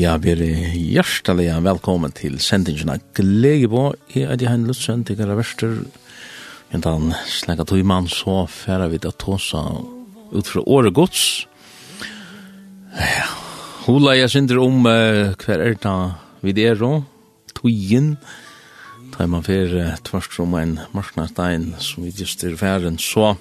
Ja, vi er hjertelig velkommen til sendingen av Glegebo. Jeg er Jan Lutzen, til Gara Vester. Men den slenga tog mann så færer vi det tåsa ut fra året gods. Ja, hula jeg synder om uh, hver er det vi er og togjen. Da man fer uh, tvers om en marsknastein som vi just er færen så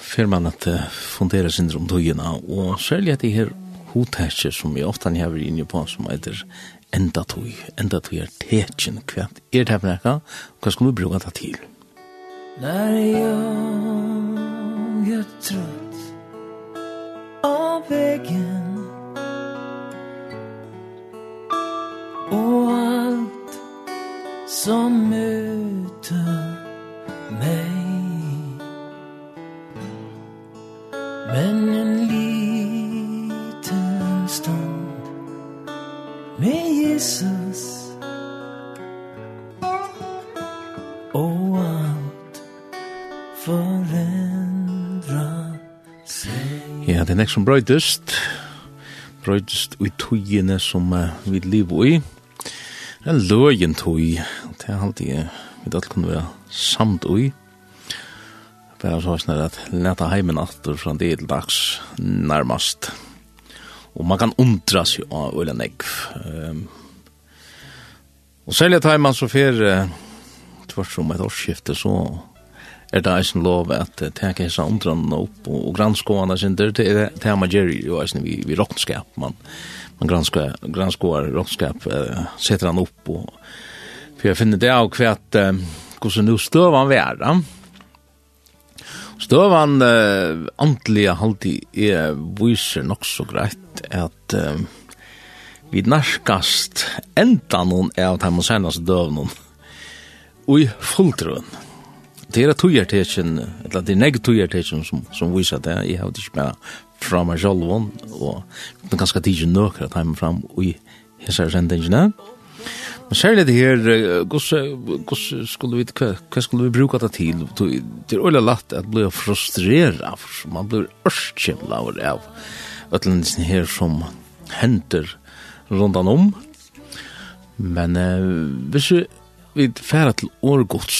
fer man at uh, fundere synder om togjen. og særlig at de her hotekje som vi ofta har vært inne på som heter enda tog, enda tog er tekjen kvært. Er det her og hva skal vi bruka det til? När jag är trött av vägen och allt som möter mig Men Jesus. Och allt förändra sig. Ja, det er nek som brøydest. Brøydest ui tøyene som uh, vi lever i. Det er løyen tøy. Det er alltid uh, vi alt kunne være samt ui Bare så snar at leta heimen aftur fra det til dags nærmast. Og man kan undra seg av øyla nekv um, Og særlig at man så fer eh, tvers om et årsskifte, så er det eisen lov at uh, teka hessa undrarna opp og, og granskåana synder, det er det man gjør jo eisen vi, vi råkenskap, man, man granskåar granskar råkenskap, uh, setter han opp og for jeg finner det av hva at uh, hvordan nu støvan vi er da. Støvan uh, antlige halvtid er viser nok så greit at uh, Vi narskast enda noen av dem og senast og i fulltrøen. Det er togjertetjen, eller det er neg togjertetjen som, som viser det. Jeg har ikke bare fra meg selv, og det er ganske tidlig nøkker at jeg fram i hessar sendingene. Men særlig det her, hvordan skulle vi, hva skulle vi bruke det til? Det er øyelig lagt at bli frustrera, man blir ørskjevla av ötlendisen her som henter rundan om. Men eh, hvis vi, vi færa til årgods,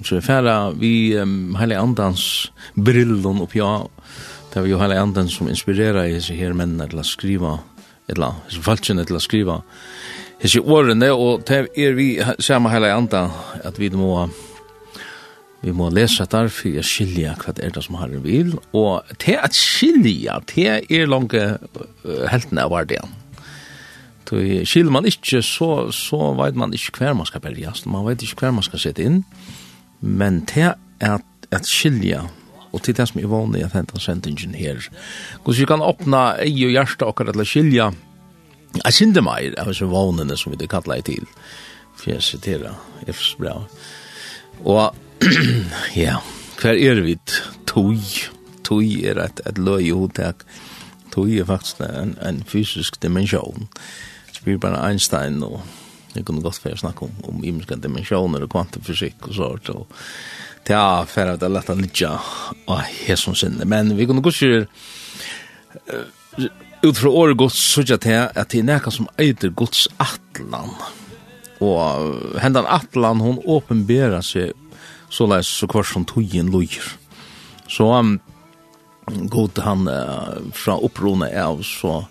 så vi færa vi um, heile andans brillon oppi av, det er vi jo heile andans som inspirerar i hese her mennene til å skriva, eller hese falskjene til å skriva, hese årene, og det er vi samme heile anda at vi må Vi må lesa der for å skilja hva det er det som har en vil, og til at skilja, til er langt uh, heltene av hverdagen. Tøy skil man ikkje så så veit man ikkje hver man skal velja, man veit ikkje hver man skal sette inn. Men te at at skilja og til det som er vanlig at hentan sendingen her. Hvordan vi kan åpna ei og hjärsta okkar til å skilja Jeg synes det meg av disse vanene som vi det kallet til, for jeg siterer Efs bra. Og ja, hver er vi tog? Tog er et, et løy hodtak. Tog er faktisk en, en fysisk dimensjon. Tog spyr bara Einstein og jeg kunne godt være snakke om, om imenska dimensjoner og kvantifysikk og sånt og til ja, fyrir at det er lett å lytja og hesson sinne, men vi kunne godt gjøre uh, ut fra året godt sørja til at det er nekka som eiter gods atlan. Og hendan atlan hon åpenbæra seg så leis så kvart som togjen lojer så um, god han uh, fra opprone av så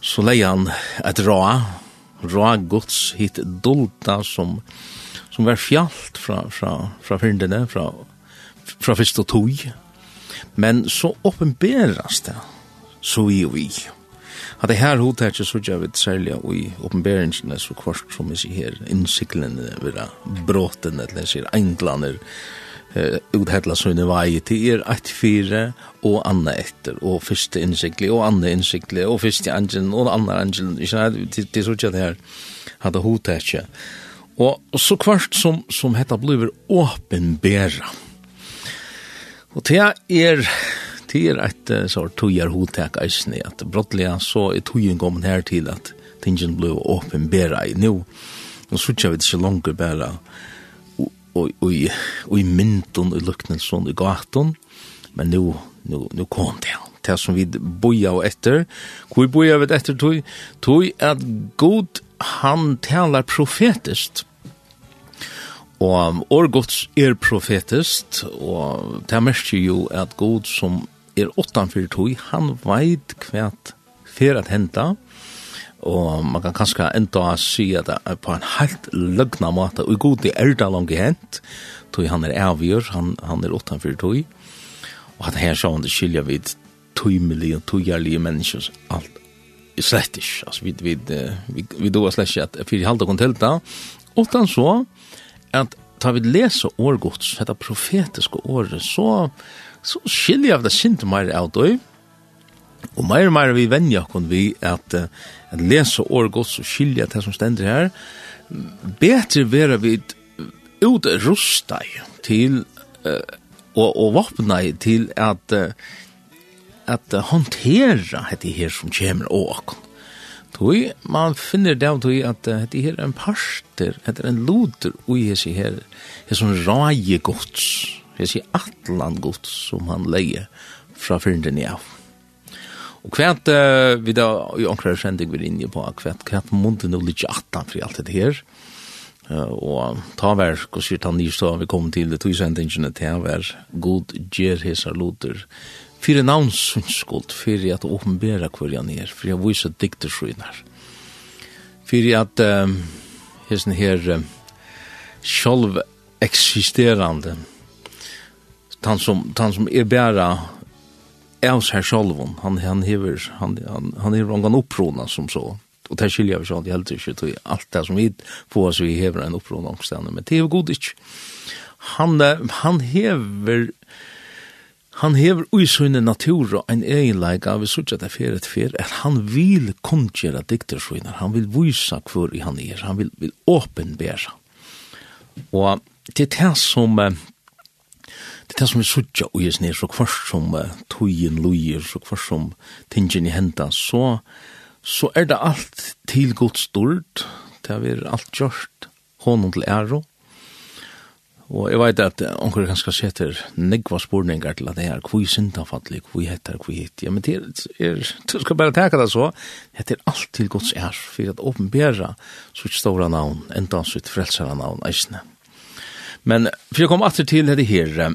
så leier han et ra, ra gods hit dolda som, som var fjalt fra, fra, fra fyrndene, fra, fra fyrst og tog. Men så åpenberes det, så i og i. At det her hodet så gjør vi særlig og i åpenberingene så kvart som vi sier her, innsiklene, bråten, eller sier englander, uthedla sunne vei til er et fire og anna etter, og fyrste innsikli, og anna innsikli, og første angelen, og anna angelen, ikke nei, det er så ikke det her, hadde hotekje. Og så kvart som, som hetta blir åpenbæra. Og det er, det er eit så tøyer hotek eisne, at brottelig så er tøyen kommet her til at tingen blir åpenbæra i nu. Nå sutja vi det ikke langer bæra, og i i mynton og luknelson i gaten. men nu nu nu kom det det som vi boja og etter hvor boja vi etter tog tog at god han talar profetist. Og årgods er profetist. Og det mest jo at god som er åttanfyrt tog han veit kvært fer at henta og man kan kanskje enda si at det er på en helt løgna måte, og i god er det langt hent, tog han er avgjør, han, han er utenfor tog, og at her sånn det skiljer vi tøymelige og tøyerlige mennesker, alt, slett ikke, altså vi, vi, vi, vi doer slett ikke at fyrir halda kon telta, utan så, at ta vi lese årgods, dette profetiske året, så, så skiljer vi det sint mer av døy, Og mer og mer vi venja kon vi at, at lesa år gods og skilja det som stender her, betre vera vi utrusta til uh, og, og vapna til at uh, at uh, håndtera hette her som kommer og. Tui, man finner det av tui at hette her er en parster, hette er en loder ui hese her, hese som raje gods, hese atlan gods som han leie fra fyrnden i av. Og kvært uh, vi da, i omkrar sending vi er inne på, kvært, kvært munden og litt attan for alt det her. Uh, og ta vær, hva sier ta nyr så vi kom til det tog sendingene, ta vær, god gjer hesar loter, fyrir navnsundskult, fyrir at åpenbæra hver han er, fyrir at vise dikterskynar. Fyrir at um, hessen her um, sjolv eksisterande, han som, han som er bæra av seg selv. Han, han hever, han, han, han hever en opprona som så. Og det skiljer vi sånn, det helt ikke, til alt det som vi får oss, vi hever en opprona omstående, men det er god ikke. Han, han hever, han hever ui sunne natura en av vi sutja det fyrir et fyrir, at han vil kundgjera diktersvinar, han vil vysa hvor han er, han vil, vil åpenbæra. Og det er det som, det er det som vi suttja og jes ned, så kvart som uh, tøyen lojer, så kvart som tingen i henda, så, så er det alt til godt stort, det er alt gjort, hånden til æro, Og jeg vet at onker ganske setter negva spurningar til at det er kvui syndafatlig, kvui hettar, kvui hitt. Ja, men det er, du skal bare teka det så, det er alt til gods er, for at åpenbæra sutt stora navn, enda sutt frelsara navn, eisne. Men for jeg kom atter til det her,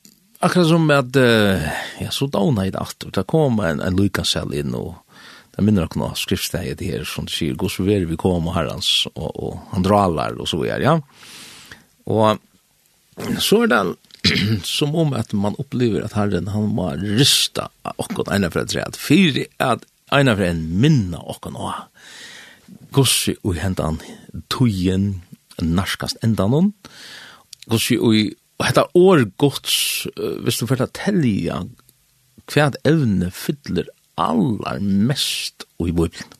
akkurat som at uh, ja, så dauna i det alt, og det kom en, en lykasell inn, og det minner dere noe skriftsteget her, som det sier, gos vi vi kom, og herrens, og, og han dralar, og så er, ja. Og så er det som om at man opplever at herren, han må rysta okkur eina fra et tredje, for at eina fra en minna okkur noe. Gos vi hendan tøyen, narskast enda noen, Gossi ui Og hetta år gods, hvis du fyrir telja, hva evne fyller allar mest og i Bibelen,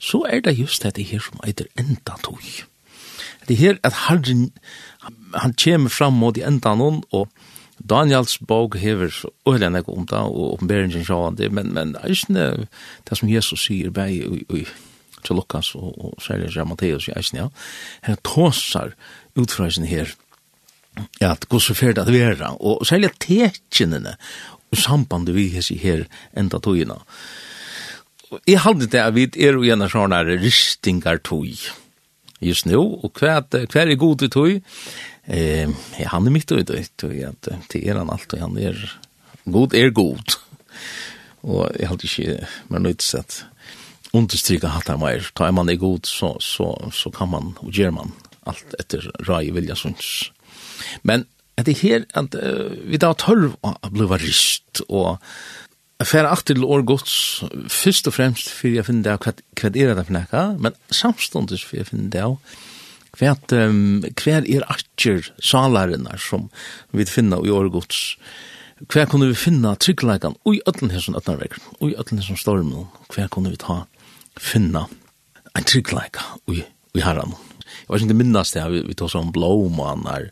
så er det just dette her som eitir enda tog. Det her at Herren, han kommer fram mot i enda noen, og Daniels bog hever så øyla nek om det, og oppenberingen sjå han det, men, men det er ikke det som Jesus sier bei i til Lukas og, og særlig til Matteus i eisen, ja. Han tåsar utfrøysen her, ja, at gå så fært at vera, og særlig tekjenene, og sambandet vi hessi her enda togina. Jeg halde det at vi er jo gjerne sånne ristingar tog, just nå, og hver, er god i tog, eh, han er mitt og i tog, at det er han alt, og han er god er god. Og jeg halde ikke, men nøyt sett, understryka hatt han var, er man er god, så, så, så kan man, og gjør man, alt etter rai vilja sunns. Men at det her, at uh, vi da tørv å bli rist, og færa at til år gods, først og fremst for jeg finner det av hva er det for nekka, men samståndes for jeg finner det hva um, hver er atjer salarina som vi finna i år gods, hva kunne vi finna tryggleikan ui ötlen hesson ötnarvekren, ui ötlen hesson stormen, hva kunne vi ta finna en tryggleika ui, ui herran. Jeg var ikke minnast det, vi, vi tog sånn blåmanar,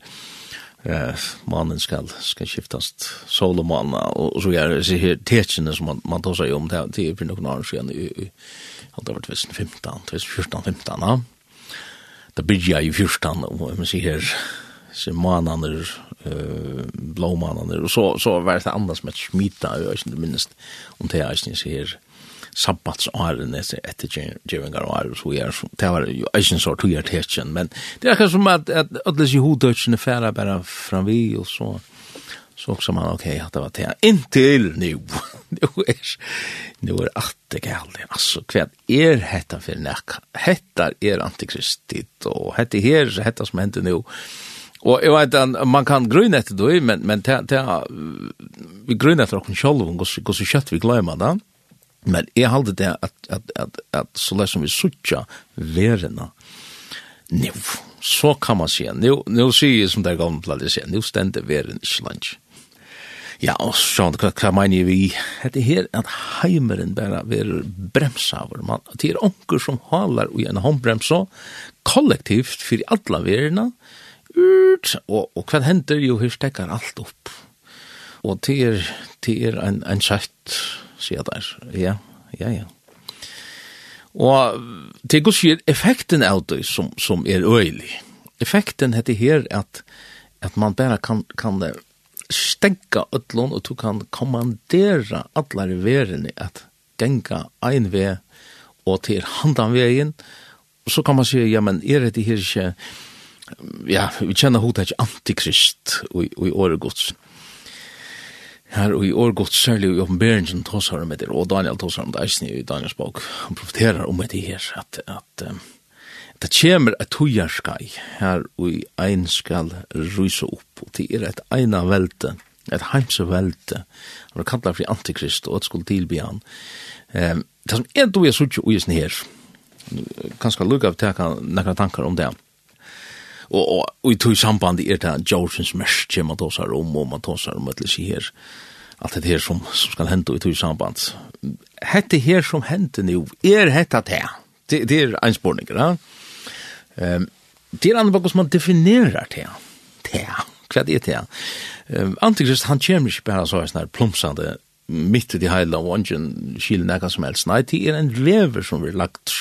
eh mannen skal skal skiftast solomanna og så är så her tetchen som man man tar seg om det det for för år sedan i allt över 2015 2014 15 ja. Det blir jeg i 14 och man ser her så mannen eh blåmannen og så så var det andre som et smita jag inte minst om det jeg inte så här sabbatsåren etter djevingar og ære, så er, det var jo ikke en sort tog er tetjen, men det er akkurat som at, at i jihudøtsjene færa bare fram vi, og så så også man ok, at det var till inntil nu nu er nu er att det gäller alltså kvad är hetta for nek, hetta er antikristit og hetta her, hetta som händer nu Og jeg vet at man kan grunne etter det, men, men te, te, vi grunne etter oss själva hvordan kjøtt vi glemmer det. Men jeg halde det at, at, at, at så lest som vi suttja verena, nu, så kan man sige, nu, nu sier jeg som det er gammel platt, jeg sier, nu stender veren ikke langt. Ja, og så, hva, hva mener vi? Det her at heimeren bare blir bremsa over. man, det er onker som halar i en håndbremsa, kollektivt for alla verena, ut, og, og hva hender jo, her stekker alt opp. Og det er, det er en, en sætt, sier der. Ja, ja, ja. Og det er godt effekten av det som, som er øyelig. Effekten heter her at, at man bare kan, kan stenka ødlån, og du kan kommandera alle verene at genga ein vei og til handan veien, så kan man si, ja, men er det her ikke, ja, vi kjenner hodet ikke antikrist i, i året gods her og i år gått særlig i oppenberingen som tåsar om og Daniel tåsar om det eisen i Daniels bok, han profiterer om det her, at, at um, det kommer et tøyarskai her og i ein skal rysa opp, og det er et eina velte, et heimse velte, han var kallar fri antikrist, og et skuld tilby han. Um, det som er du er suttje uisen her, kanskje lukka av teka nekra tankar om det, og, og, og i tog samband er det Jorsens merske man tåsar om, og man tåsar om etlis i her, alt det her som, som skal hente i tog samband. Hette her som hente nu, er hette det? Det, det er en spårning, ja? Um, det er andre som man definerer det, det, hva er det? Um, Antikrist, han kommer ikke bare så sånn her plumsande mitt i de heila og ingen skilen nekka som helst. Nei, det er en lever som vi lagt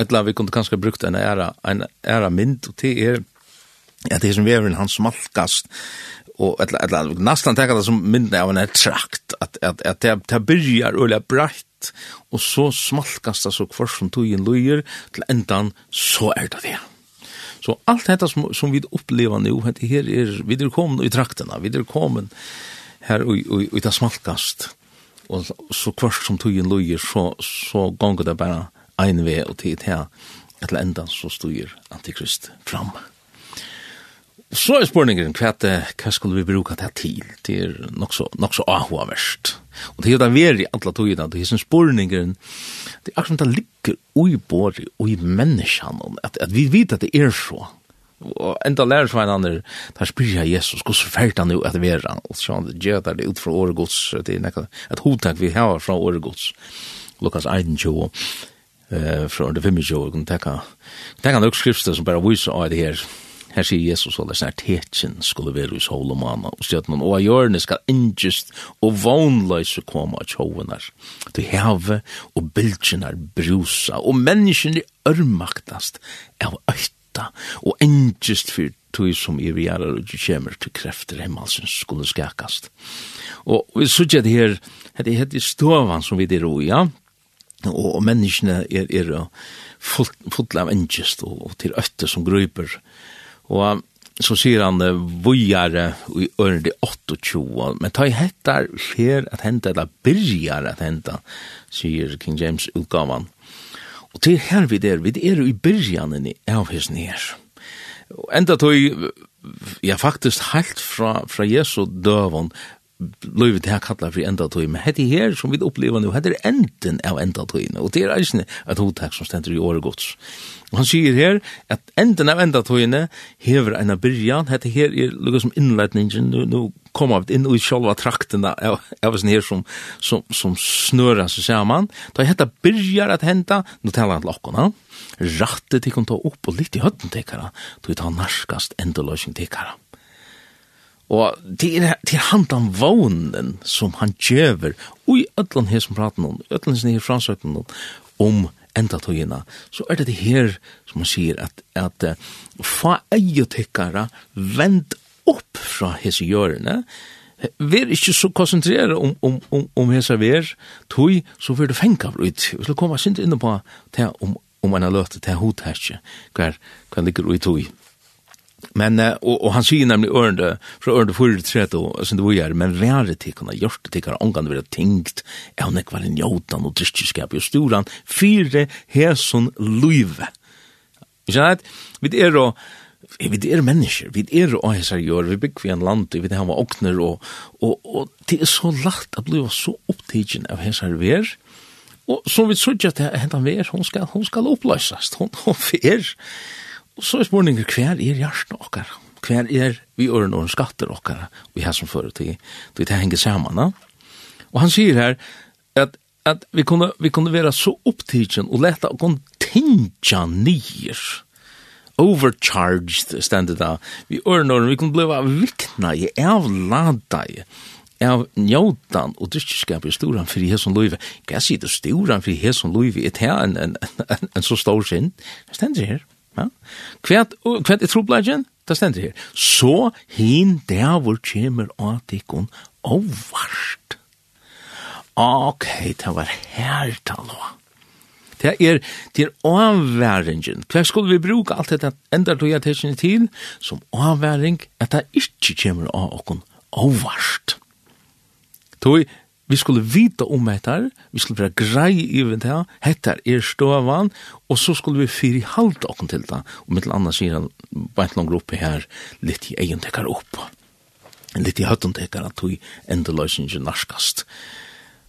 Etla vi kunde kanskje brukt en ära, en ära mynd, og det er at det er som veveren han smalkast, og etla, etla, nastan tenker det som mynden av en trakt, at, at, at det, det byrjar øyla breit, og så smalkast det så kvar som togjen løyer, til endan så er det det. Så alt dette som, som vi opplever nå, dette her er, vi er kommet i traktene, vi er her og, og, og det smalkast, og så kvar som togjen løyer, så, så gonger det bare ein ve og tid her, etter enda så styr antikrist fram. Så er spørningen, hva, hva skulle vi bruka det til? Det er nok så, nok så ahuaverst. Og det er jo det i alle togene, det er som spørningen, det er akkurat det ligger ui både ui menneskene, at, at vi vet at det er så, og enda lærer som en annen, der spyr jeg Jesus, hvordan fært han jo at vera, og så han gjør det ut fra åregods, det er nekka, et hodtak vi har fra åregods, Lukas 21, eh från det fem år kan ta kan ta kan också skrifta som bara visar av det här här ser Jesus alla snart techen skulle vara i sol och mamma och så att man och görne ska injust och vonlösa komma att hovenar Det have och bilgenar brusa och människan är örmaktast av ötta och injust för tog som i reala og kemur kommer til krefter himmelsen skulle skakast. Og vi sørger det her, det er hette stovan som vi der og ja, og, og menneskene er, er fullt, fullt av engest og, og til øtter som grøyper. Og så sier han vujare i ørende 28, men ta i hettar skjer at henta, eller byrjar at henta, sier King James utgavan. Og til her vi der, vi er i byrjanen av hans nær. Og enda tog, ja faktisk helt fra, fra Jesu døvån, løyve til her kallar for enda tøy, men hette her som vi opplever nu, hette er enden av enda tøyene, og det er eisne et hotek som stender i året gods. Og han sier her at enden av enda tøyene hever en av byrjan, hette her er lukka som innleitningen, nu, nu kommer vi inn i sjálva traktena av, av sin her som, som, som snøra seg saman, da hette byrjar at henda, nu talar han til okkona, rattet tikkum ta opp og litt i høtten tikkara, vi tar narskast endeløsning tikkara. Og det er, det er han vånen som han gjøver, og i ødland her som prater noen, ødland her fransøkene noen, om enda togina, så er det det her som han sier at, at uh, fa eiotikkara vend opp fra hese gjørene, Vi er ikke så konsentrere om, om, om, om hese ver, tog, så vil du fenga av ut. Vi skal komme sint inn på det om, om en løte, det til hodtætje, hver, hva ligger ut tog. Men og, og han sier nemlig ørende fra ørende för det og sen det var ju men värre til kunne gjort det til kunne hon være vara er är ikke var en jautan og dristiskap ju storan fyra herson luve. Jag vet Vi er og vi er mennesker, vi er og hessar gjør, vi bygger vi en land, vi har åkner, og, og, og det er så lagt at bli så opptidgen av hessar ver, og som vi sørger at hentan ver, hun skal, hun skal oppløsast, hun, hun fer, Og så er spurningen, hver er hjertet okkar? Hver er vi øren og skatter okkar? Vi har som fører til, til det henger sammen. Da? Og han sier her at, at vi, kunne, vi kunne være så opptidsen og leta å kontinja nyer. Overcharged, stendet da. Vi øren og vi kunne bli vikna i, avlada i av njótan og dyrkjeskap i storan fyrir hesson loive. Hva sier det storan fyrir hesson loive? Er det en, en, en, en så stor sinn. Det stender her. Ja? Kvært, kvært er trobladjen? Det stendur her. Så hin der hvor kommer atikon avvarst. Okay, det var her talo. Det er, til avværingen. Hva skulle vi bruke alt dette enda tog jeg tilsynet til som avværing at det ikke kommer av åkken avvarst. Tog vi skulle vita om detta, vi skulle vara grej i det här, detta är og och så skulle vi fyra halvt och till det. Och mitt andra sidan, bara en lång grupp här, lite i egen täckar upp. Lite i hötten täckar att vi ändå lösningen narskast.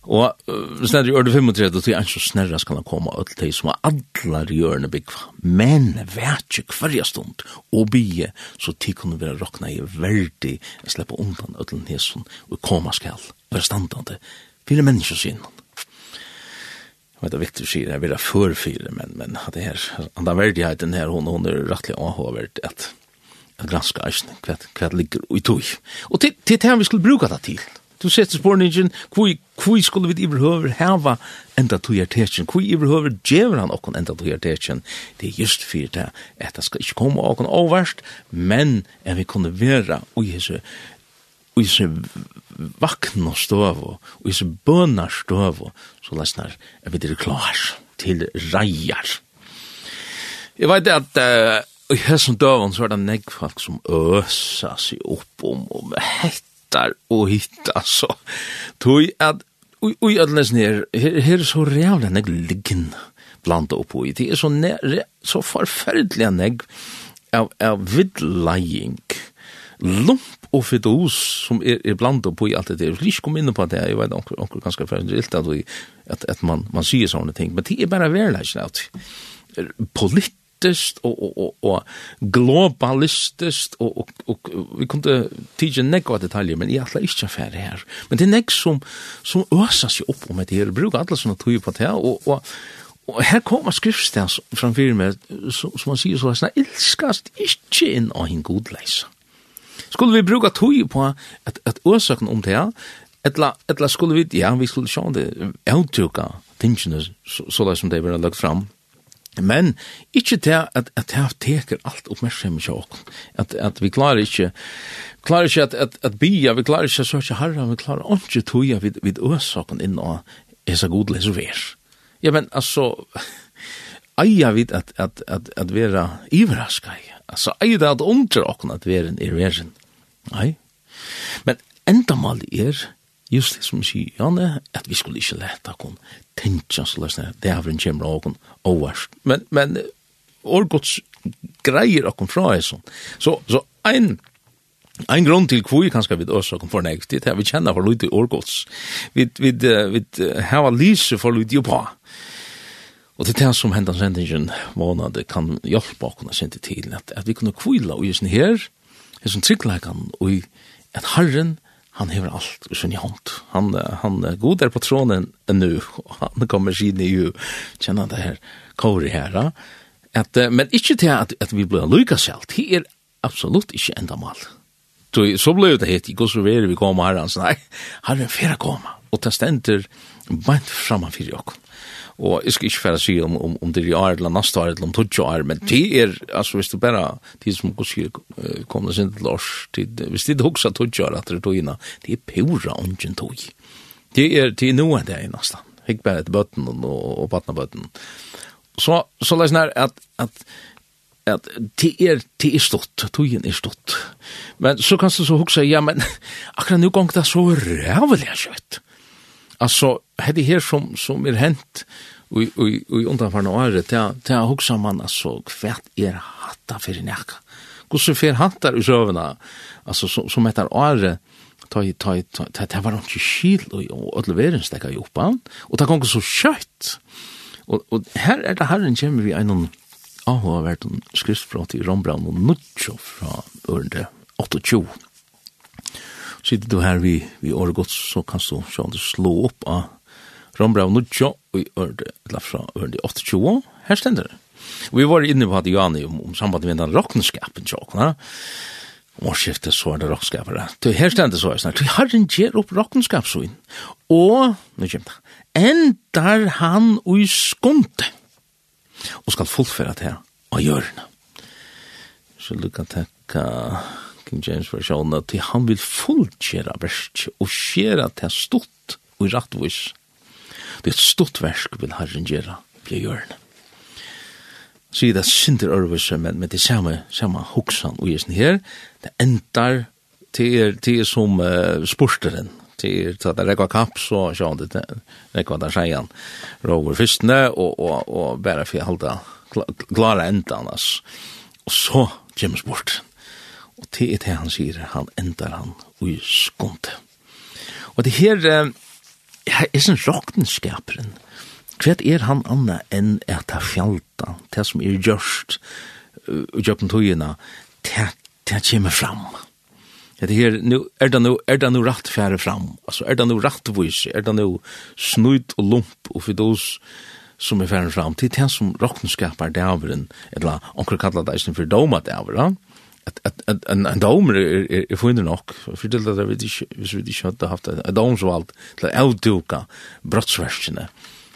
Og uh, stedet i ørde 35, det er ikke så snerra skal han komme og til som er allar hjørne byggva. Men vet ikke hverja stund og bygge, så tid kunne være råkna i verdig å slippe undan ødelen hesen og komme skal være standande fyrir mennesker sin. Jeg vet det er viktig å si, jeg vil ha førfyrir, men, men det her, han har verdigheten her, hun, hun er rettelig avhåverd at, at granska eisen, hva, hva ligger i tog. Og til, til det her vi skulle bruka det til, Du setter spårningen, hvor skulle vi iverhøver heva enda tog er tetjen, hvor iverhøver djever han okkon enda tog er tetjen. Det er just fyrir det, at det skal ikke komme okkon overst, men at vi kunne vera i hese, og i hese vakna støv, og i hese bøna støv, så lesnar, er vi dere klar til reier. Jeg vet at uh, i hessum døven så er det negg folk som øsa seg opp om, om hett hittar og hittar så. Tog at oj oj at läs her, her er så jävla nägg liggen blanda upp i. Det er så nä, så forferdelig nägg av av vidlying. Lump og fidus som er, er blanda upp i alt det der. Vi skal kom inn på det. jeg vet inte onkel ganske förfärligt at, at, at man man sier sånne ting, men det er bare verkligen at politik politiskt og, og, og, og globalistiskt og, og, og vi kunne tige några detaljer men i alla inte affär her. Men det nästa som som ösar seg opp om det her, brukar alle sånne tog på det og, og, Og her kommer skriftstens framfyr med, som man sier så, sånn, ilskast ikkje inn av hinn godleisa. Skulle vi bruka tog på at, at åsaken om det, etla, etla skulle vi, ja, vi skulle sjå det, avtruka tingene, så, så som det var lagt fram, Men ikkje til at, at det teker alt oppmerksom ikke åkken. At, at vi klarer ikkje, klarer ikkje at, at, at bia, vi klarer ikkje at søkje herra, vi klarer ikkje toga vid, vid øsaken inn og esa god leser. Ja, men altså, eia vid at, at, at, at vera ivraska. Altså, eia det at undra åkken at vera en veren. Nei. Men enda mal er, just det som sier Janne, at vi skulle ikke leta kon tenkja så løsne, det er en kjemra av overst. Men, men årgods greier åkken fra er sånn. Så, så ein, ein grunn til kvui kanskje vi også kom for negt, det er vi kjenner for lite årgods. Vi, vi, vi hava lyse for lite på. Og det er det som hendan sendingen månade kan hjelpa åkken å sende til, at, at vi kunne kvila og just her, er som tryggleikan og at Herren han hever alt i sin hånd. Han, han er god der på tråden nu, og han kommer siden i jo, kjenner det her kåre her. At, men ikke til at, at vi blir lykkes selv, det er absolutt ikke enda mal. Så, så ble det hett, ikke så vi kommer her, han sa, nei, her er en fyrre komme, og det stender bare framme for dere og jeg skal ikke fære si om, om, om det er i år eller neste år eller om tog år, men det er, altså hvis du bare, de som går sier, kommer sin til års, hvis de er tog år etter togene, det er pura ungen tog. Det er, det er noe det er i neste. Hikk bare etter bøtten og, og bøtten. bøtten. Så, så lesen nær at, at at det er, det er stått, togen er stått. Men så kan du så hukse, ja, men akkurat nå gong det så rævelig er kjøtt. Alltså hade här som som är hänt och och i undan för några år där där huxar man alltså kvärt er hatta för näka. Hur så för hattar i sövna. Alltså som som heter året, ta ta ta ta var inte skil och alla världen stäcka ju upp och ta gånger så kött. Och och här är det här en gem vi en avhåvert skriftspråk i Rombrand och Nutschow från under 28 sitter du her vi, vi året så kan du se om du slå opp av Rombrau Nudjo og i Ørde, eller fra Ørde 28. Her stender det. Vi var inne på at Jani om, om sambandet med den rockenskapen tjokkene. Årsskiftet så er det rockenskapere. Her stender så er snart. Vi har en gjer opp rockenskapsvinn. Og, nå kommer det, endar han ui skunte. Og skal fullføre det her Og gjør det. Så lukka tekka... King James version at han vil fullkjera versk og skjera til stort og rattvis. Det er et stort versk vil Herren gjera blir hjørnet. Så det synder ørvis men, men det samme, samme hoksan og gjesen her, det endar til, til som uh, sporsteren, til så at det rekva kapp, så sjån det rekva der seian rover fyrstene, og, og, og bare for halda klara endan. Og så kommer sporten Og til det han sier, han endar han ui skunde. Og det her, her er sin råktenskaperen. Hva er han anna enn at ha fjalta, det som er gjørst, og gjøpen togina, det, det kommer fram. Ja, Det her, nu, er det nu, er det nu rett fjære fram? Altså, er det nu rett vis, Er det nu snudd og lump og fidos som er fjære fram? Det er det som råktenskapar dæveren, eller anker kallar det eisen for doma dæveren, at at at en en domer er er er funnet nok for det der vi ikke hvis vi ikke hadde haft en dom så alt til å avduka brottsversjene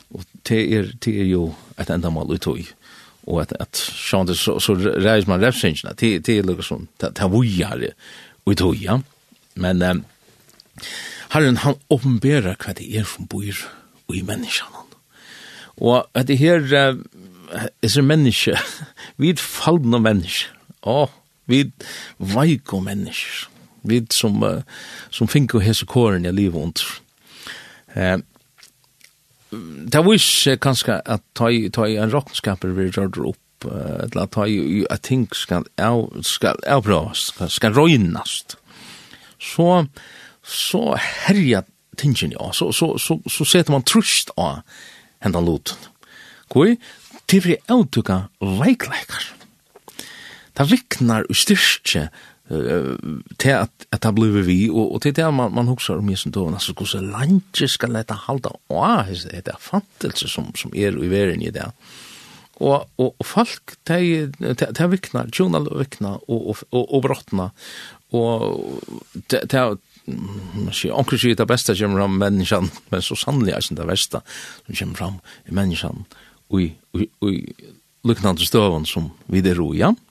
og det er det er jo et endamål i tog. Og at at sjønde så så reis man refsingen til til lukkar som ta vujare i tog ja. Men um, Herren han åpenbærer hva det er som bor i menneskene. Og at det her uh, er så menneske vi er fallende menneske. Åh, oh, vi veiko mennesker, vi som, uh, som finko hese kåren i livet under. Uh, det vis uh, kanskje at ta, i, ta i en råkenskaper vi gjør det opp, uh, eller ta i at ting skal, av, skal avbrøs, skal, skal røynast. Så, så herja tingen, ja, så, så, så, så setter man trust av hendan loten. Hvor? til vi avtuka veikleikar det viknar og styrke uh, til at, at det blir vi, og, og til det man, man husker om Jesus døven, altså hvordan landet skal dette halda av, det er fantelse som, som er i verden i det. Og, og, og folk, det er viknar, tjona viknar, og, og, og, og brottna, og det er man sier, onkel sier det beste kommer fram menneskene, men så sannelig er det beste som kommer fram i menneskene, og i, og i, og i luknande støven som vi der roja. Ja?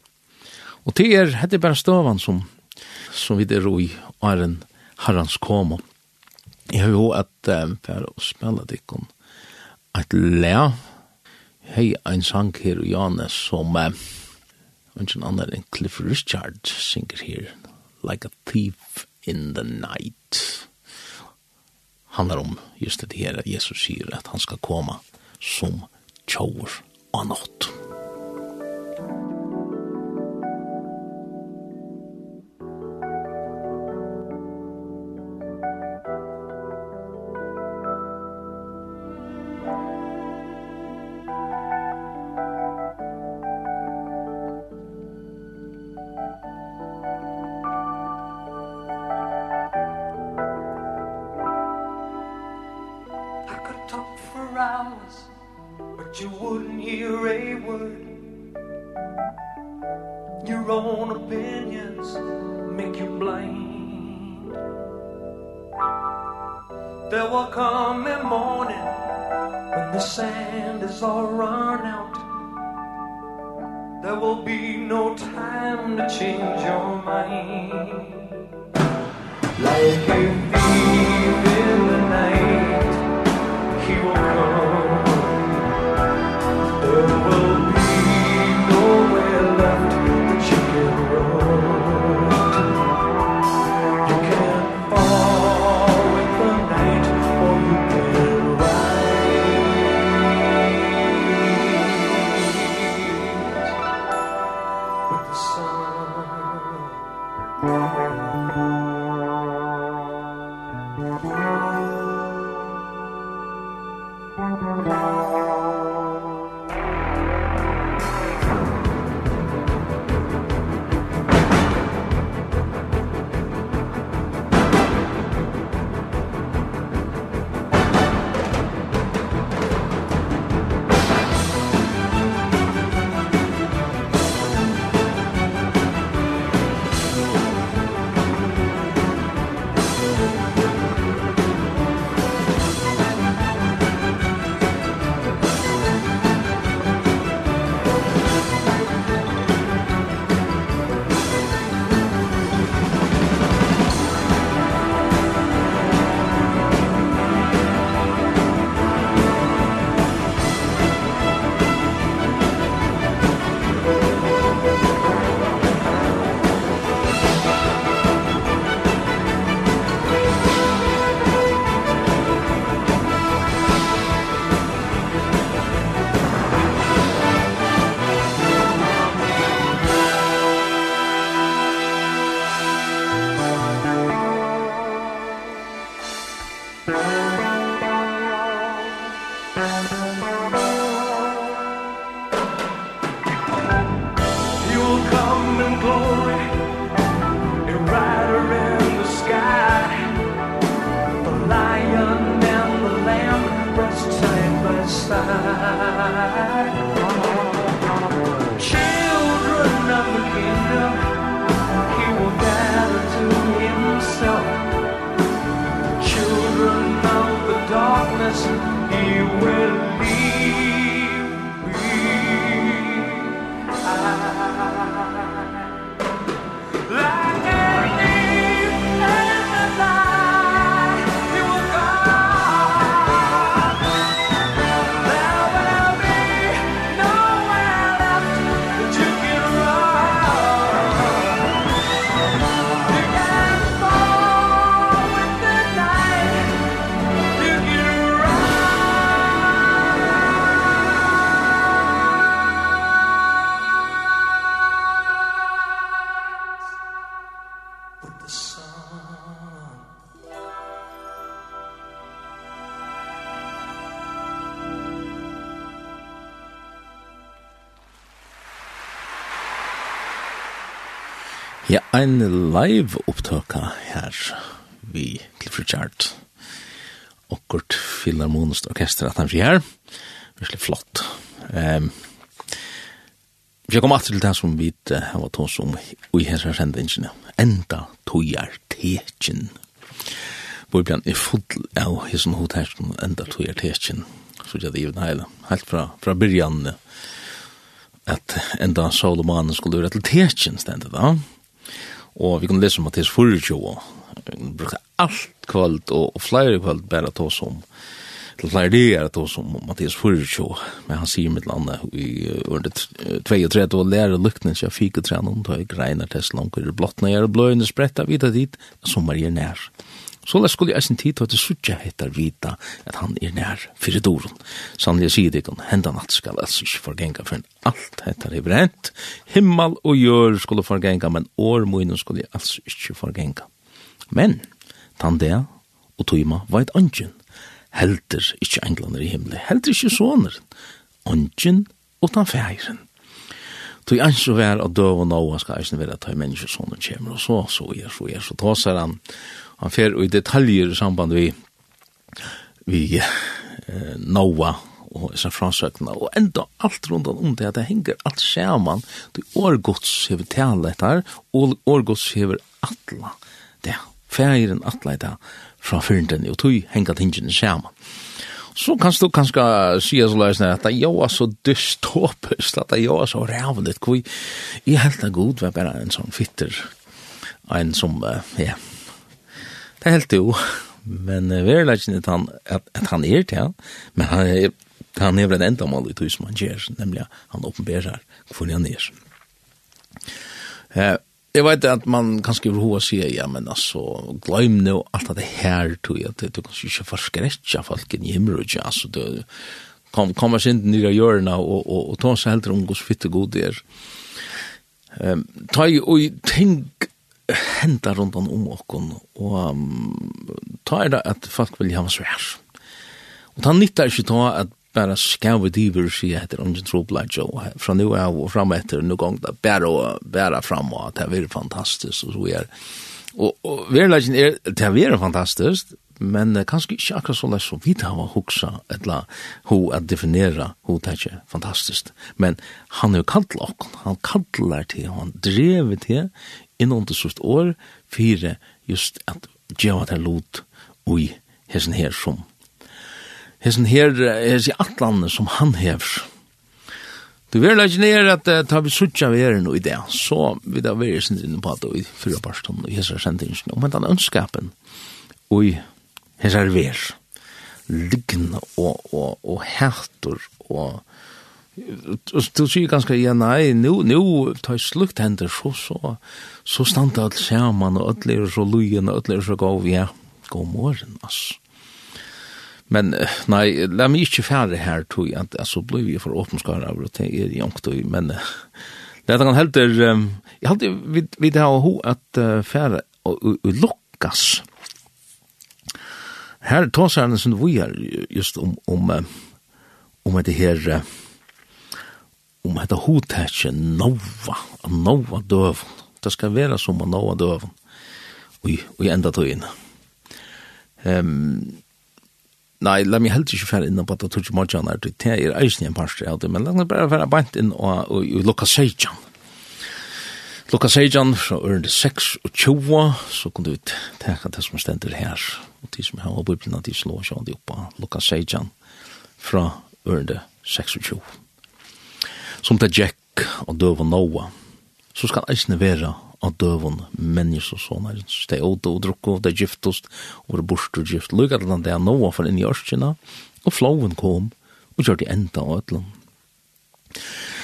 Og det er, det er bare støvann som, som vi der i en herrens komo. Jeg har jo at uh, for å spille dikken at le, hei ein sang her og Jane som uh, ikke annan enn Cliff Richard synger her Like a Thief in the Night handlar om just det her at Jesus sier at han skal komme som tjover og nått. darkness he will en live opptøka her vi Clifford Richard og Kurt Orkester at han fri her. Virkelig flott. Um, vi kommer alltid til det som vi har vært hos om i hessar sendingene. Enda togar tekin. Bibelen er full av hesson hotelsen enda togar tekin. Så det er jo heile. Helt fra, fra byrjan at enda Solomanen skulle være til tekin stendet da. Og vi kunne lese om Mathias 24, vi brukte alt kvöld og, og flere kvöld bare til oss om, til flere dager til oss om Mathias 24, men han sier mitt landa i under 32 og lærer lukten ikke fike trenom, da jeg greiner til slanker i blottene, jeg er bløyene spretta videre dit, som er nær. nær. Så la skulle eisen tid til at det suttje heitar vita at han er nær fyrir doren. Sannlig sier det ikke, henda natt skal altså ikke forgenga for alt heitar er brent. Himmel og jør skulle forgenga, men år munnen skulle altså ikke forgenga. Men, tann det og tøyma var et ungen, Helter ikke englander i himmelen, helter ikke soner. ungen og tan feiren. Tog ans vær av døv og noa skal eisne være at tøy mennesker sonen kommer og så, så er, så er, så tåser han han fer i detaljer i samband vi vi eh, Noah og så fransøkna og enda alt rundt om det at det henger alt skjerman det årgods hever tale etter og årgods hever atla det feiren atla etter fra fyrnden og tog henger tingene skjerman så kan du kanskje si så løsne at det jo er så dystopisk at det jo er så rævnet hvor jeg helt er god var bare en sånn fitter en som, ja, det helt jo. Men uh, vi er ikke at han, at, at han er til, ja. men han er, han er vel en enda mål i tog som han gjør, nemlig han åpenberer hvor han er. Uh, Jeg vet at man kan skrive vil og si, ja, men altså, glem nå alt det her, tog jeg, at du kan ikke forskrekja folken i himmelrutja, altså, du kom, kommer sin nere hjørna og, og, og ta seg helt om hos fitte god er. Um, ta i og tenk henta rundt om okken, og um, ta er det at folk vil ha svær. Og ta nyttar ikke ta at bara skau diver sig att det ungen tror blad jo från nu av och fram efter nu gång där bara bara framåt det är fantastiskt och så är och verkligen er, det är fantastisk, men uh, kanskje ikke akkurat så lett som vi tar å huxa eller hur att definiera hur det ikke fantastisk men han er jo kalt och han kallar til han drevet til innundersust år, fire just at djeva til lot ui hesen her som. Hesen her, er i atlandet som han hever. Du vil lage ned at uh, vi suttja vi er noe i det, så vil det være sin drinne på at vi fyrer parstånd og hessar sendingen, og men den ønskapen og er ver, liggende og, og, og hætor og du sier ganske, ja, nei, nu, nu tar jeg slukt hender, så, så, så stand alt sammen, og alle er så lujen, og alle er så gav, ja, god morgen, ass. Men, nei, la meg ikke færre her, tog jeg, så ble vi for åpenskare av, det, det er jongt, men, det er han um, jeg helter, vi, vi har ho at færre, og, og, lukkas. Her tar seg henne som vi er, just om, om, om det her, uh, om um, hotetje nova, nova døven. Det skal være som nova døven. Og, og enda tog inn. Um, nei, la meg helt ikke fære innom på at det tog ikke morgen her, det er eisen i en parstri av det, men la meg bare fære bant inn og, og, og lukka seitjan. Lukka seitjan fra ørende 6 og 20, så kunne vi teka det som stender her, og de som har bøyblina, de slår seg de oppa, lukka seitjan fra ørende 20. Som det Jack og døven Noah, så skal eisne være av døven mennesker og sånne. Så det er åte og drukke, det er giftost, og det er borst og gift. Lykke til det er Noah for inn i ørskina, og flowen kom, og gjør det enda av ødelen.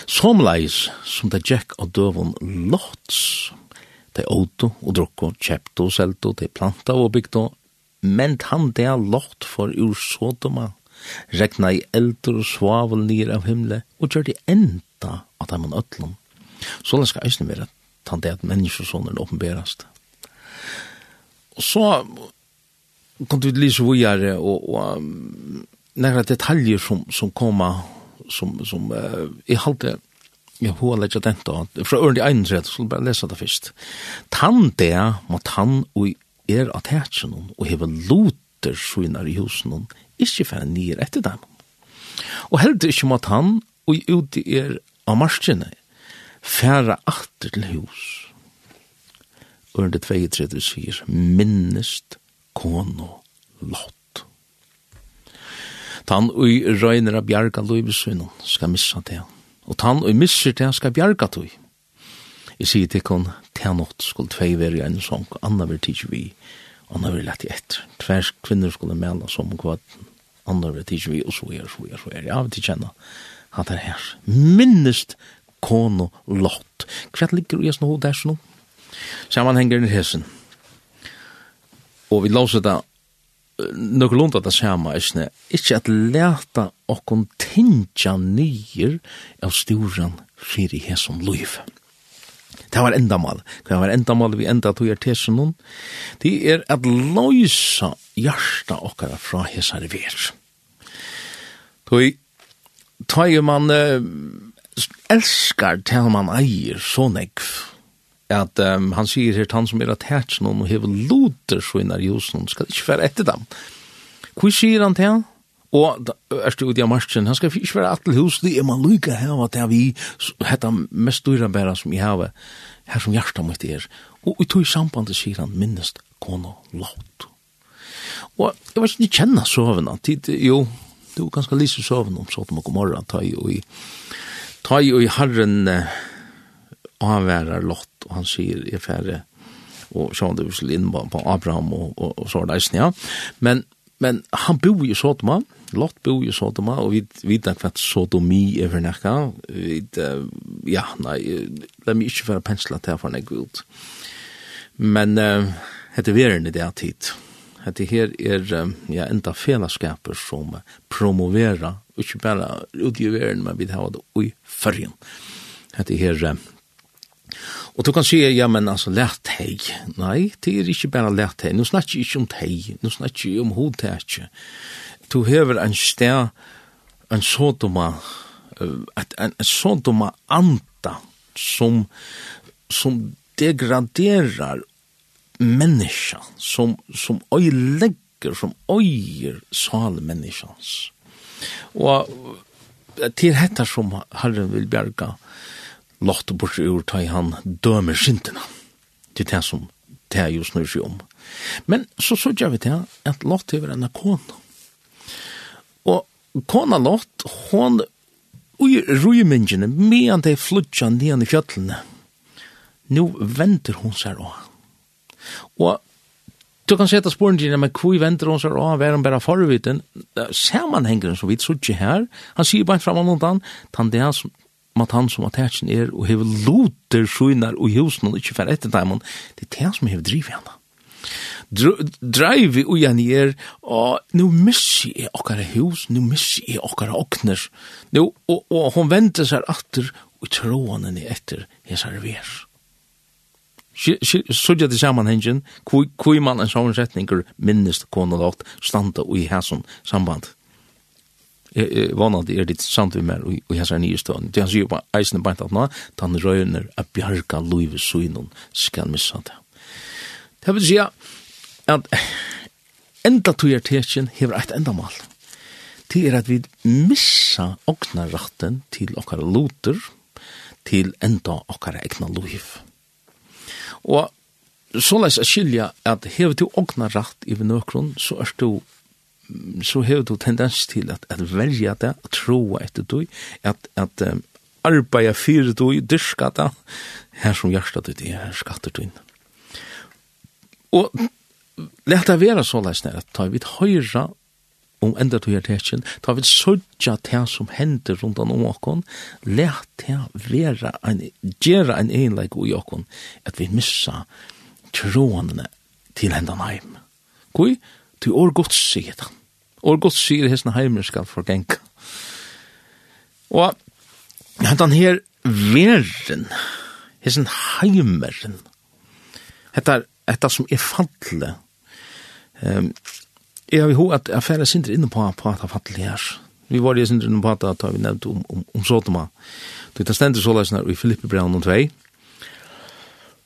Somleis som det Jack og døven Lots, de åte og drukke, kjepte og selte, de planta og bygde, men han det er lott for ur Sodoma, regna i eldur og svavel nir av himle, og gjør det enda nytta at de man øtlom. Så det skal eisne være tann det at menneskesånden åpenberast. Og så kom du lise vujare og, og um, nekra detaljer som, som koma som, som uh, jeg halte jeg lett den da. fra ørndi rett, så bare lesa det først. tann det må tann og er at hertsen og heva loter svinar i husen ikkje færre nyer etter dem og heldig ikke må tann og uti er av marskene, færa atter til hus. Ørende 32 sier, minnest kono lott. Tan ui røyner av bjarga loivesunnen skal missa det, og tan ui misser det skal bjarga tui. Jeg sier til kon, tenått skulle tvei veri en sång, anna vil tidsju vi, anna vil lett i etter. Tvers kvinner skulle mela som kvad, anna vil tidsju vi, og så er, så er, så er, ja, vi tidsjennom han er her. Minnest kono lott. Hva ligger i sånn hod der sånn? Sammanhenger i hesen. Og vi låser det nøkker lunda det samme, ikke, ikke at leta okkon tinja nyer av storan fyrir hesen liv. Det var endamal. Det var enda mal vi enda tog er tesen nun. Det er at løysa hjarta okkara fra hesar ver. Tog tar man uh, elskar til man eier så nekv at um, han sier her han som er at attært noen og hever loter så innar josen skal ikke være etter dem hva sier han til han? Og er stu ut i marsjen han skal ikke være atel hus, det er man lykke her, at det er vi, hette mest dyra bæra som jeg har, her som hjarta mitt er. Og i tog sambandet sier han minnest kono laut. Og jeg vet ikke, de kjenner sovena, tid, jo, det var ganske lyst i søvn om sånn om god morgen, ta i og i, ta i og i herren, og han lott, og han sier, jeg færre, og sånn det vil inn på Abraham og, og, og så reisen, ja. Men, men han bor i Sodoma, Lot bor i Sodoma, og vi vet ikke hva sodomi er for nekka. Vi, ja, nei, la meg ikke være pensla til for nekka ut. Men uh, hette veren i det tid at det her er ja, enda fellesskaper som promovera, ikke bare ut i verden, men vi har det i fyrjen. At det her Og du kan si, ja, men altså, lært hei. Nei, det er ikke bare lært hei. Nå snakker jeg ikke om hei. Nå snakker jeg om hodtetje. Du hever en sted, en sådoma, et, en, en sådoma anta, som, som degraderar menneska som, som øylegger, som øyer sal menneskans. Og til dette som Herren vil bjerga lagt bort ur ta i han dømer syndene. Det er det som det er jo snur seg om. Men så så gjør vi til at Lott er en kona. Og kona Lott, hon ui rymingene, medan de flutja nian i fjøtlene, nu venter hun seg også Og du kan sette sporen til men hvor venter hon seg av, er hun bare forviten? Sammanhengeren som vi ikke her, han sier bare fram og undan, han det er som mat han som attachen er og hever loter skynar og husen og ikke fer etter dem det er det som hever driv henne drive og igjen er og nu missi er okkara hus nu missi er okkara okner nu, og, og, hon venter seg atter og troan henne etter hessar vers Sudja til sammanhengen, hvor man en sånn setninger minnest konalagt standa i hæsson samband. Jeg vann at det er ditt sant vi mer i hæsson nye stående. Det han sier på eisen beint at nå, han røyner a bjarga loive suinon skal missa det. Det vil si at enda tujar tekjen hever eit endamal. Det er at vi missa okna ratten til okkar loter til enda okkar egna loive. Og så leis jeg skilja at hever du ogna rakt i nøkron, så er du så hever du tendens til at, at verja det, at troa etter du, at, at um, arbeida fyrir du, dyrska det, her som hjärsta du, her skatter du inn. Og leta vera så leis nær, at ta vi høyra om enda tog er tekjen, ta vi sødja det som hender rundt om okon, let det være en, gjøre en egenleik ui okon, at vi missa trådene til hendan heim. Kui, til or godt sier det. Or godt sier hesten heimer skal forgenka. Og hentan her verden, hesten heimeren, hetta, hetta som er fadle, um, Jeg har jo at jeg færre sindre inne på på at jeg fattel her. Vi var jo sindre inne på at jeg vi nevnt om, om, om Sotoma. Det er stendt så løsner i Filippe Brown 2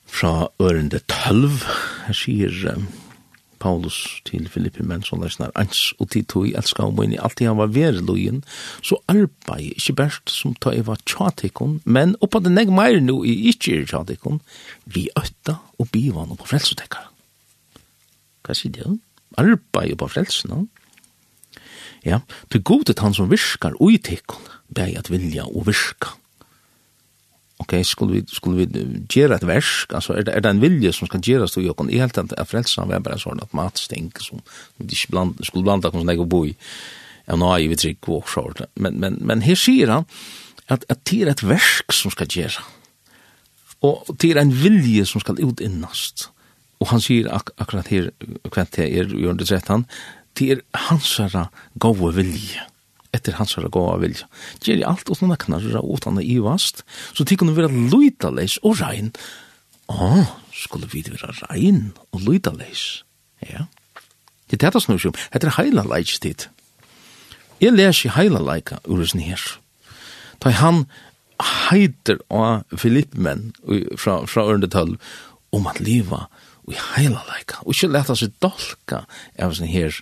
fra ørende 12. Her sier um, Paulus til Filippe som så løsner ans og tid tog elska inn i alt han var vere lojen så arbeid ikke best som ta eva tjatikon men oppa det neg meir nu i ikke tjatikon vi øtta og bivan og på frelsotekkar. Hva sier det? arbeid på frelsen. Ja, til godet han som virkar og i tikkun, at vilja og virka. Ok, skulle vi, skulle vi gjøre et versk, altså er det, er det en vilje som skal gjøres til jokken? I helt at frelsen var bare sånn at matsting, som vi ikke bland, skulle blanda hvordan jeg bo i, ja, nå er vi trygg og sånt. Men, men, men her sier han at, at det er et versk som skal gjøre, og det er en vilje som skal utinnast og han sier ak akkurat her, kvent det er, gjør det rett han, det er hansara gode vilje, etter hansara gode vilje. Det er alt og knarra, åtna ivast, så det kunne være lydaleis og rein. Åh, oh, skulle vi være rein og lydaleis? Ja. Det er dette som er som, det er heila leikstid. Jeg leser heila leika ur hos nir. Da han heiter av Filippmen fra, fra Ørndetal om at liva og i heila leika, og ikke leta seg dolka av sin her.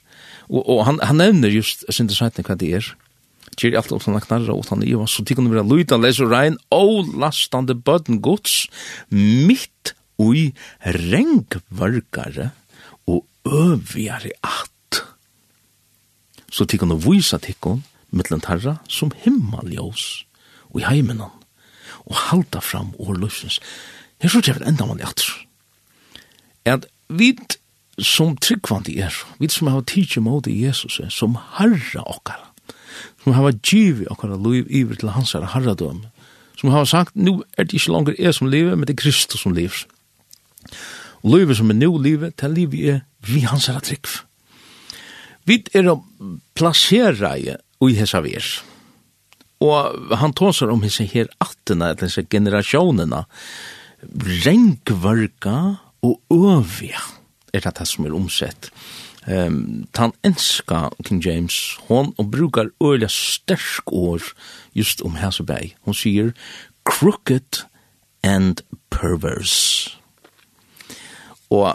Og, og han, han nevner just, jeg synes det hva det er, Gjør alt opp sånne knarra og han i Ivan, så de kunne være lydan, leser og regn, og lastande bøden gods, mitt ui rengvargare og øvjare at. Så de kunne vysa tikkun, mittlen tarra, som himmeljós, og i heimenan, og halda fram år løsens. Her så kjevir enda man i atr at vi som tryggvandi er, vi som har tidsi måte Jesus som harra okkar, som har givi okkar liv iver til hans herra harradøm, som har sagt, nu er det ikke langer jeg som lever, men det er Kristus som lever. Og livet som er nu livet, det er livet er vi hans herra trygg. Vi er å plassera i ui hessa vers. Og han tåsar om hessa her attena, eller hessa generasjonena, rengvarka og øvja, er det det som er omsett. Um, tan enska King James, hon og brukar øyla stersk år just om bei Hon sier crooked and perverse. Og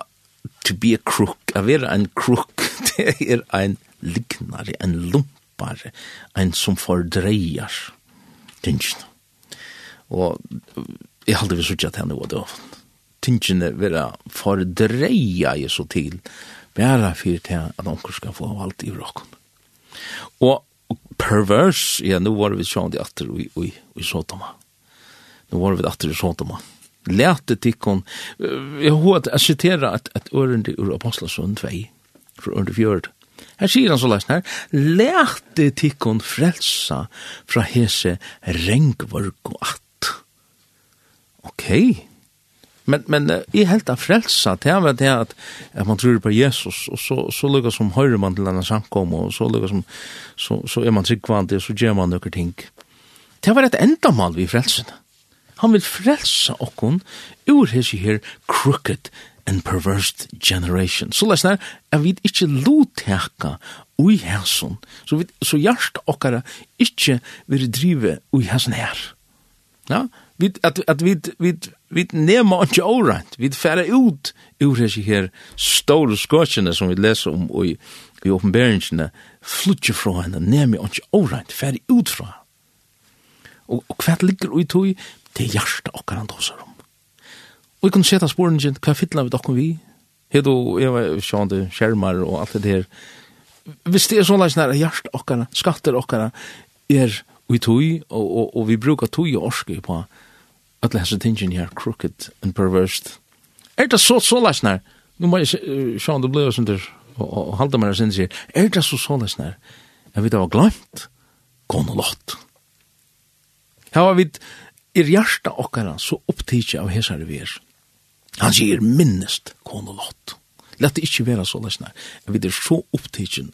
to be a crook, a vera en crook, det er ein lignare, en lumpare, ein som fordreier tingene. Og jeg halte vi suttet henne og det var tingene vera fordreia jeg så til, bæra fyrir til at onker skal få alt i rokken. Og pervers, ja, nu var vi sjående atter i, i, i Sotoma. Nu var vi atter i Sotoma. Læte tikkon, jeg har at citera et, et ørende ur Apostlasund 2, fra ørende fjord. Her sier han så lest her, Læte tikkon frelsa fra hese rengvørg og at. Okei, Okay Men men i helt av frelsa det er det at at man tror på Jesus og så så lukar som høyrer man til denne samkom og så lukar som så så er man tryggvant og så gjør man nokre ting. Det var et endamål vi frelsen Han vil frelsa okkon ur hesi her crooked and perverse generation. Så lesnar, är vi inte lutherka ui hæsson, så, vi, så jarst okkara ikkje vil drive ui hæsson her. Ja, vi at at vi vi vi nema ikkje orant. Vi fer ut ur hesi her stóru skotskene som vi les om og i openbæringene flutje fra henne, nemi ikkje orant, fer ut fra. Og, og hva ligger i tog, det er hjertet okkar han dåser om. Og jeg kunne sporen sporingen, hva fytla vi dokken vi? Hed og jeg var sjående skjermar og alt det her. Hvis det er sånn leis nær, hjertet okkar, skatter okkar, er ui tui, og, og, og vi brukar tui og orske på Alla hessa tingin her, crooked and perverse. Er det så så læsnar? Nu må jeg sjå om det blei sånn der, og halda meg sin sier, er det så så læsnar? Jeg vet det var glemt, gån og lott. Her var vi i hjarta okkara så opptidsi av hessar vi er. Han sier minnest gån og lott. Lett det ikkje vera så læsnar. Jeg vet det er så opptidsin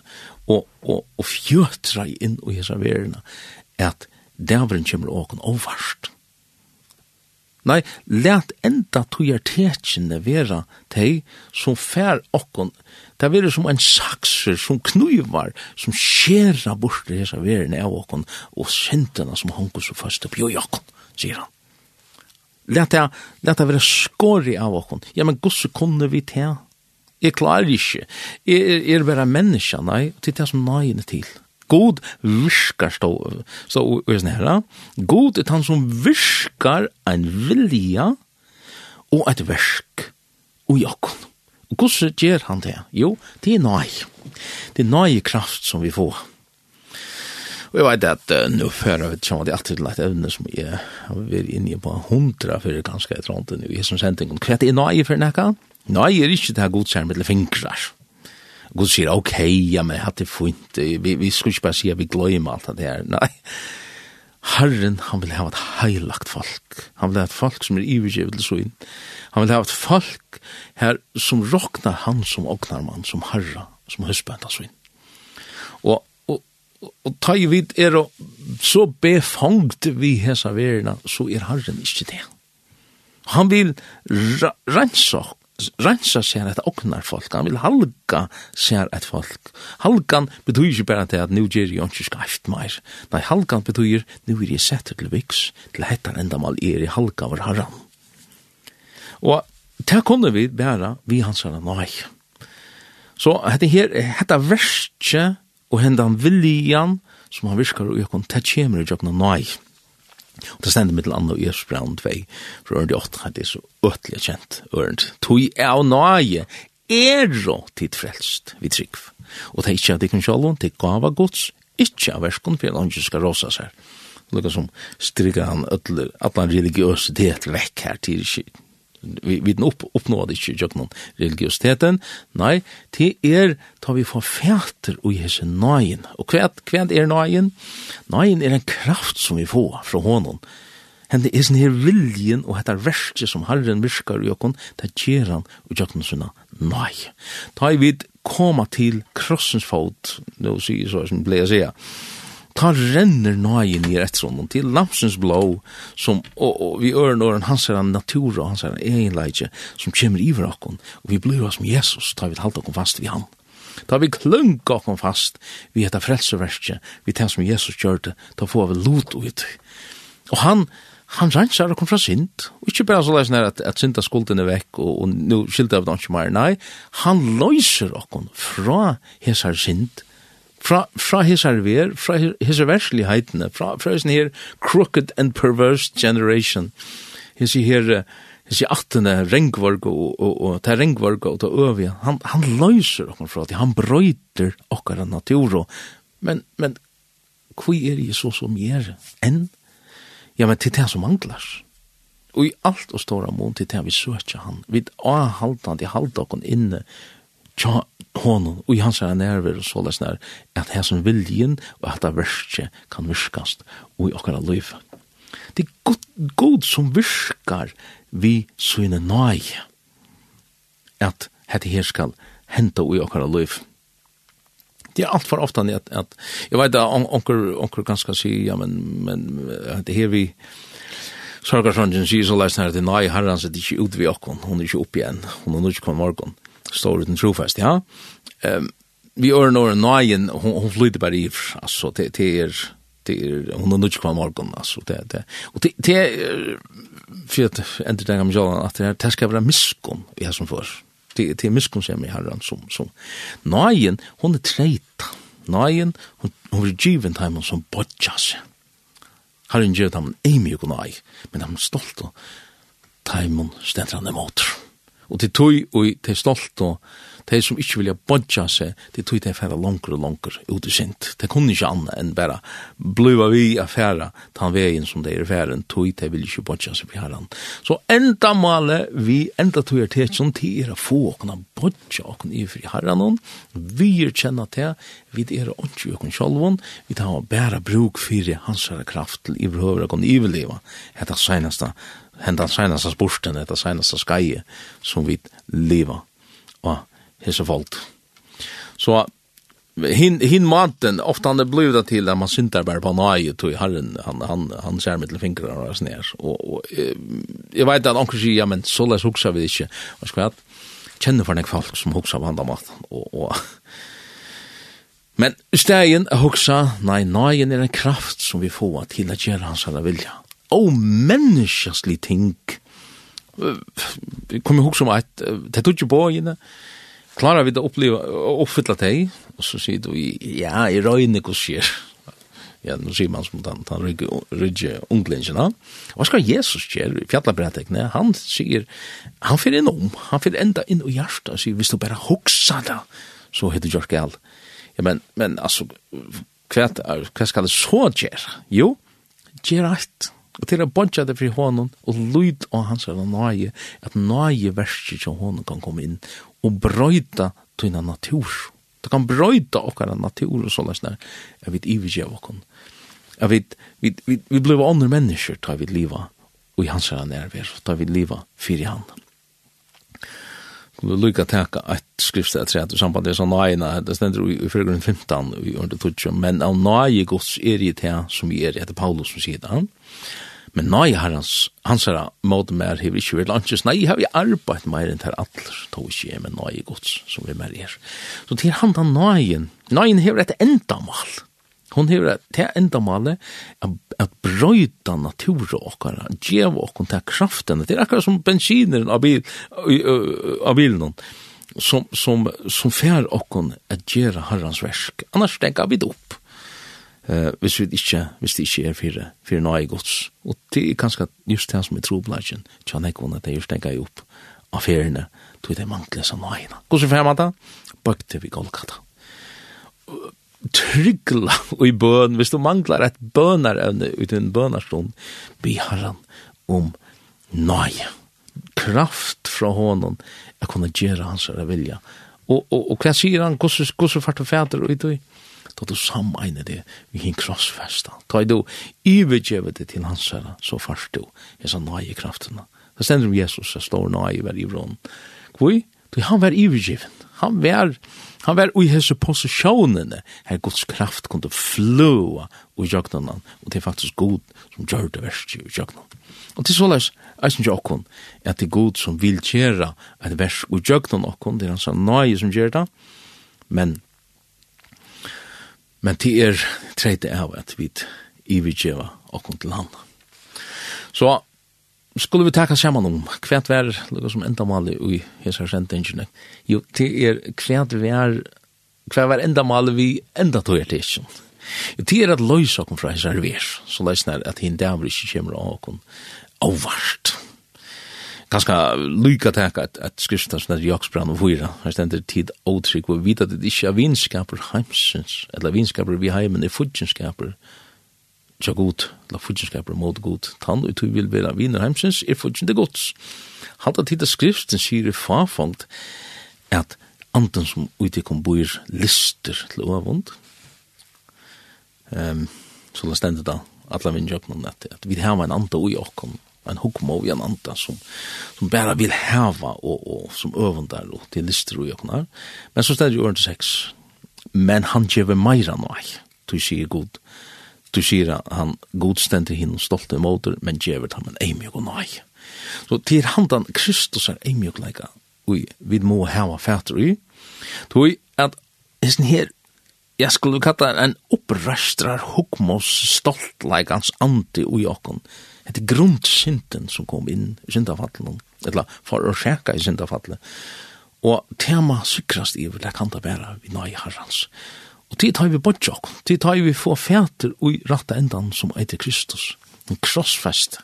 og, og, og fjötra inn og hessar verina at dævren kommer åkon overst. Nei, let enda tøyer tekjene vera teg som fær okkon. Det er som en sakser, som knuivar, som skjera bort det hesa veren av okkon, og syndene som hongo så fast opp i okkon, sier han. Let det, let det være skåri av okkon. Ja, men gosse kunne vi til? Jeg klarer ikke. Jeg er, bare menneska, nei, til det som nøyene til. Nei God virkar stå, så og sånn her. God er han som virkar en vilja og et versk og jakon. Og hvordan gjør han det? Jo, det er nøy. Det er nøy kraft som vi får. Og jeg vet at uh, nå før jeg vet det er alltid lagt evne som jeg har vært inne på hundra for det ganske etter hånden i som sending om hva det nøy for nekka? Nøy er ikke det her godskjermet eller fingrar. Gud sier, ok, ja, men hatt det fint, vi, vi skulle ikke bare si at vi gløymer alt det her, nei. Herren, han vil ha et heilagt folk. Han vil ha et folk som er ivergivet til søyn. Han vil ha et folk her som råknar han som åknarmann, som herra, som høstbønd av søyn. Og, og, og, og ta i vid er og så befangt vi hesa verina, så er herren ikke det. Han vil rensa rensa seg et oknar folk, han vil halga seg et folk. Halgan betyr ikke bare til at nu gjer jeg ikke skreft meir. Nei, halgan betyr, nu er jeg sett til viks, til hettan enda mal er i halga var harran. Og det kunne vi bæra vi hans er nøy. Så dette her, dette verste og hendan viljan som han virkar og jeg kom, det kommer i jobna nøy. Nøy Og det stender mittel andre i Brown 2, for ørende 8 det er så øtelig kjent ørende. Tog er og nøye, er jo tid frelst, vi trygg. Og det er ikke av dikken sjalom, det er gava gods, ikke av verskon, for han ikke skal råsa seg. Lukka som strykker han alle religiøsitet vekk her til ikke vi, vi den opp, oppnådde jag någon religiositeten nej det er tar vi får fæter og hese nøyen. Og kvärt hva er nøyen? Nøyen er en kraft som vi får från honom hånden. det er sånn her viljen og hette verste som Herren virkar i jøkken, det gjør han og jøkken sånn nøy. Da vi koma til krossens fot, nå sier så som ble jeg sier, ta renner nøyen i rettronen til lampsens blå, som, og, og vi øren han hans er natura, hans er egenleidje, som kommer i vrakken, og vi blir som Jesus, ta vi halte oss fast vi han. Ta vi klunk oss fast, vi heter frelseverskje, vi tenker som Jesus gjør det, ta får vi lot ut. Og han, han rensar og kom fra synd, og ikke bare så leis nær at, at synda skulden er vekk, og, og nå skilder av det ikke mer, nei, han løyser oss fra hesar synd, fra, fra hisar ver, fra hisar versligheten, fra, fra hisar her crooked and perverse generation, hisar her his attene rengvorg og, og, og ta rengvorg og ta øvje, han, han løyser okkar fra at han brøyter okkar natur og, men, men kvi er Jesus som gjer enn? Ja, men til det som manglar. Og i alt og stora mån til det vi søkja han, vi haltandi halda okkar inne tja honom og i hans er nerver og så lesner at hans viljen og at det verste kan virkast og i okkara liv. Det er god, god som virkar vi syne nøy at hette her skal henta og i okkara liv. Det er alt for ofta at, at jeg vet at onker, onker ganske si ja, men, men det her vi Sorgarsongen sier så leisner at nei, herren sitter ikke ut vi okkon, hun er ikke opp igjen, hun er ikke kom morgon står uten trofast, ja. Um, vi gjør når nøyen, hun, hun flyter bare i, altså, det, det er, det er, hun er nødt til morgen, altså, det, det. Og det, det er, for at ender den gamle sjålen, at det, er, det skal være miskunn i her som før. Det, det er miskunn som i herren, som, som. Nøyen, hun er treit. Nøyen, hun, hun er givet hjemme som bodjas. Herren gjør dem, ei mye nøy, men de er stolt og, Taimon stendrane motor. Og til tøy og til stolt og de som ikke vilja bodja seg, til tog de færa langer og langer ut i sint. De kunne ikke anna enn bare bliva vi a færa tan vegin som de er færen, tog de vil ikke bodja seg vi herran. Så enda male vi, enda tog er til som tid er a få okna bodja okna i fri herran, vi er kjenna til, vi er ikke okna sjolvon, vi tar bæra bruk fyrir hans kraft til iverhøver og kan iverleva, hetta seinaste hendan senaste sporten, detta senaste skai som vi lever og hese folk. Så hin hin maten ofta han blev det till att man syntar bara på nej i herren han han han ser med fingrar och snärs och, och jag vet att onkel ja men så läs huxa vi inte vad ska jag känner för några folk som huxar vandra mat. Och och men stegen huxa nej nej är en kraft som vi får till att göra hans alla vilja og menneskeslig ting. Vi kommer ihåg som at det tog ikke på henne. Klarer vi det å oppleve, å oppfylle det? Og så sier du, ja, i røyner hva skjer. Ja, nå sier man som han, han rydger unglingene. Hva skal Jesus gjøre i fjallabratekene? Han sier, han fyrir inn om, han fyrir enda inn i hjertet, og sier, hvis du bare hoksa det, så heter George Gall. Ja, men, men altså, hva, hva skal det så gjøre? Jo, gjøre alt Og til å bonja det fri hånden, og lyd av hans er nøye, at nøye verset som hånden kan komme inn, og brøyta tøyna natur. Det kan brøyta okkara natur og sånn jeg vet vi ivergjev okkon. Jeg vet, vi, vi, vi blir andre mennesker, tar vi liva, og i hans er nærvær, tar vi liva fyrir han. Kunne lukka lykka teka et skriftsted at samt samband er sånn nøyna, det stender i fyrgrunn 15, i under 20, men av nøye gods er i det som vi er, etter Paulus som sier det, Men nei, herrens, hans herra, måte mer hever ikke vært landsjes, nei, har vi arbeidt mer enn til atler, tog ikke jeg med nei gods som vi mer er. Så til han da neien, neien hever et endamal. Hon hever til endamalet at brøyta natura okkara, djeva okkara til kraften, det er akkurat som bensiner av, bil, av bilen, som, som, som fer okkara at gjera herrens versk, annars tenker vi det opp eh hvis vi ikke hvis det ikke er fire, fire nøye gods. Og det er kanskje just det som er troblagen tja nek vunnet det just tenker jeg opp affærene tog det mangler som nøye. henne hvordan fremmer det? Bøkte vi Golgata. Tryggla i bøn hvis du manglar et bønarevne ut i en bønarstund be herran om nøye kraft fra hånden, jeg kunne gjøre hans vilja. Og, og, og hva sier han hvordan fart og fæter ut i da du sammeiner det vi hin krossfesta. Ta du ivergjeve det til hans herre, så først du jeg hesa nøye kraftene. Det stender om Jesus, jeg slår nøye hver i vrån. Hvor? Du, han var ivergjeven. Han var, han var i hese posisjonene her Guds kraft kunne fløa i jøgnene, og det er faktisk god som gjør det verst i jøgnene. Og til såleis, jeg synes okkon, at det er god som vil gjøre et vers i jøgnene okkon, det er hans nøye som gjør det, men Men det er tredje av at vi ivigjeva okkom til han. Så skulle vi taka saman om kvært vær lukka som enda endamali i hesa sendingene. Jo, det er kvært vær kvært vær endamali vi enda tog er tisjon. Jo, det er at løysa okkom fra hesa vær, så løysnar at hin dævri ikke kommer av okkom avvart ganska lycka tacka att att skriften som Jakob och fyra har ständigt tid otrygg och vita det inte vinskaper heimsins eller vinskaper vi heimen är fudgenskaper tja god la fudgenskaper mot god. Tann og tog vil vera viner heimsins, er fudgen det gods. halta tid av skriften sier farfangt at anden som utikom boir lister til åvund, um, så la stendet da, alla vinn jøknum at, at vi hava en anda ui okkom, en hukmo i en anta som, som bara vill häva och, och som övundar och till lister och öppnar. Men så ställer ju öron sex. Men han ger meira nøy. Du sier god. Du sier han god ständer hin stolt emot men ger han en eimjog og nøy. Så til handan Kristus er eimjog leika ui, vi må hava fætter i. Tui at hesten her jeg skulle kalla en opprøstrar hukmos stolt leikans andi ui okkon. Like, hette grundsinten som kom inn i syndafallen, eller for å sjekka i syndafallen. Og tema sykrast i vil jeg kan ta bæra vi nøy herrans. Og tid tar vi bort jokk, tid tar vi få fæter og ratta endan som eiter Kristus, en krossfest.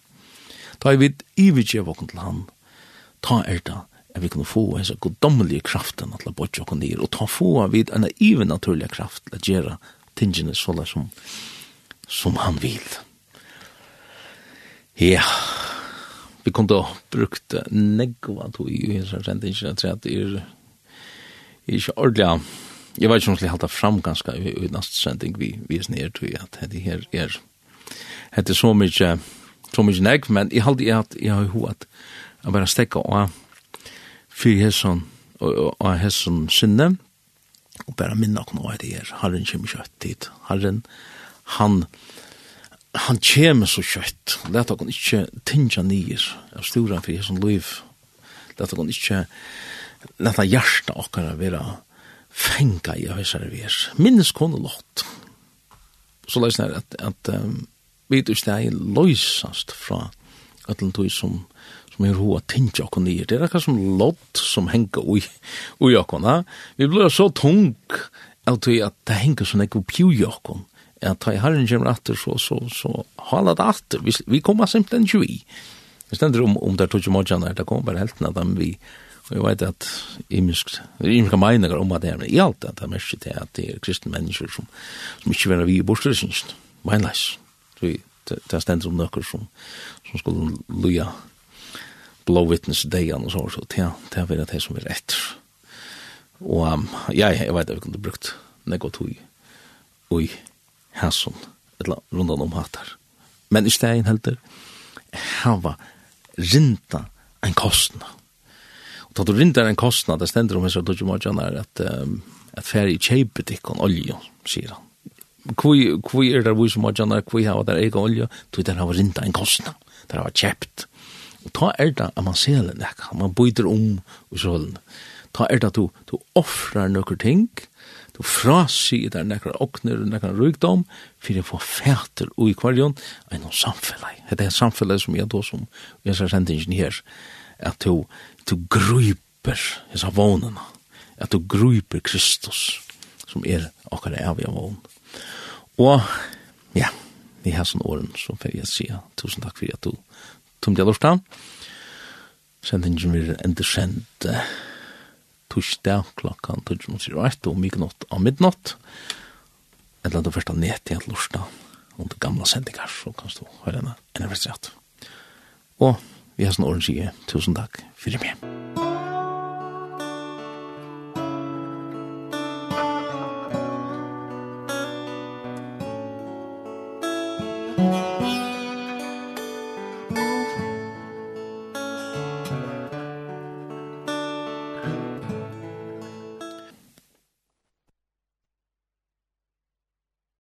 Ta vi ividje vokken til han, ta er da, at vi kunne få en så goddommelige kraften at la bort jokk nir, og ta få vi en ivenaturlig kraft til å gjøre tingene sånn som, som han vil. Musik Ja, vi kunne da brukt negva to i hins her sending, jeg tror at det er ikke ordentlig, jeg vet ikke om jeg halte fram ganske i neste sending vi, vi er snir til at det her er, det er så mye, så mye negv, men jeg halte jeg at jeg har jo at jeg bare stekka og fyrir hesson og hesson sinne, og bare minna okna av det her, herren kommer kjøtt dit, herren, han, han, han kjem så kjøtt. Læt dere ikke tinja nyer av stora for Jesu liv. Læt dere ikke læt dere hjertet dere være fenga i høysere vi er. Minnes kone lott. Så løs det at, at um, vi er ikke løysast fra at den tog som som er hoa tinja okkur nyer. Det er akkur som lott som henga ui, ui okkur. Vi blir så tung av tog at det henga som ekkur pju i okkur at ta i herren kommer atter, så, så, så hala det atter. Vi, vi kommer simpelthen ikke vi. Det stender om, om det er tog i morgen her, det kommer bare helten at vi, og jeg vet at imisk, imiske meninger om at det er, men i alt at det er mest til at det er kristne mennesker som, som ikke vil vi i bortstyrelsen, meinleis. Så Det, er stender om nøkker som, som skulle luja blå vittnesdegan og så, så det, det er det som er rett Og um, ja, jeg vet at vi kunne brukt nekotui, ui, hæsson, eller rundan om hattar. Men i stegin heldur, hava rinda en kostna. Og da du rindar en kostna, det stender om hessar dodjum er at, um, at færi kjeipet ikkon olje, sier han. Kui, kui er der vise morgana, kui hava der egen olje, du der hava rinda en kostna, der hava kjept. Og ta er da, at man seler nekka, man byter om i sjålen. Ta er da, du, du offrar nøkker ting, og Du frasi i der nekra okner og nekra rygdom, fyrir få fæter ui kvarjon, enn noen samfellag. Det er samfellag som jeg då som jeg ser sendingen her, at du, du gruper hessa vånena, at du gruper Kristus, som er akkar evig av vån. Og, ja, i hesson åren, så får jeg si tusen takk for at du tomte jeg lortan. Sendingen vil enda sendt, uh, torsdag klokkan tøtje og mye rett av midnatt. Eller det første nett igjen lorsdag om det gamla sendingar, så kan du høre henne enn jeg vet Og vi har sånn åren sige. tusen takk for meg.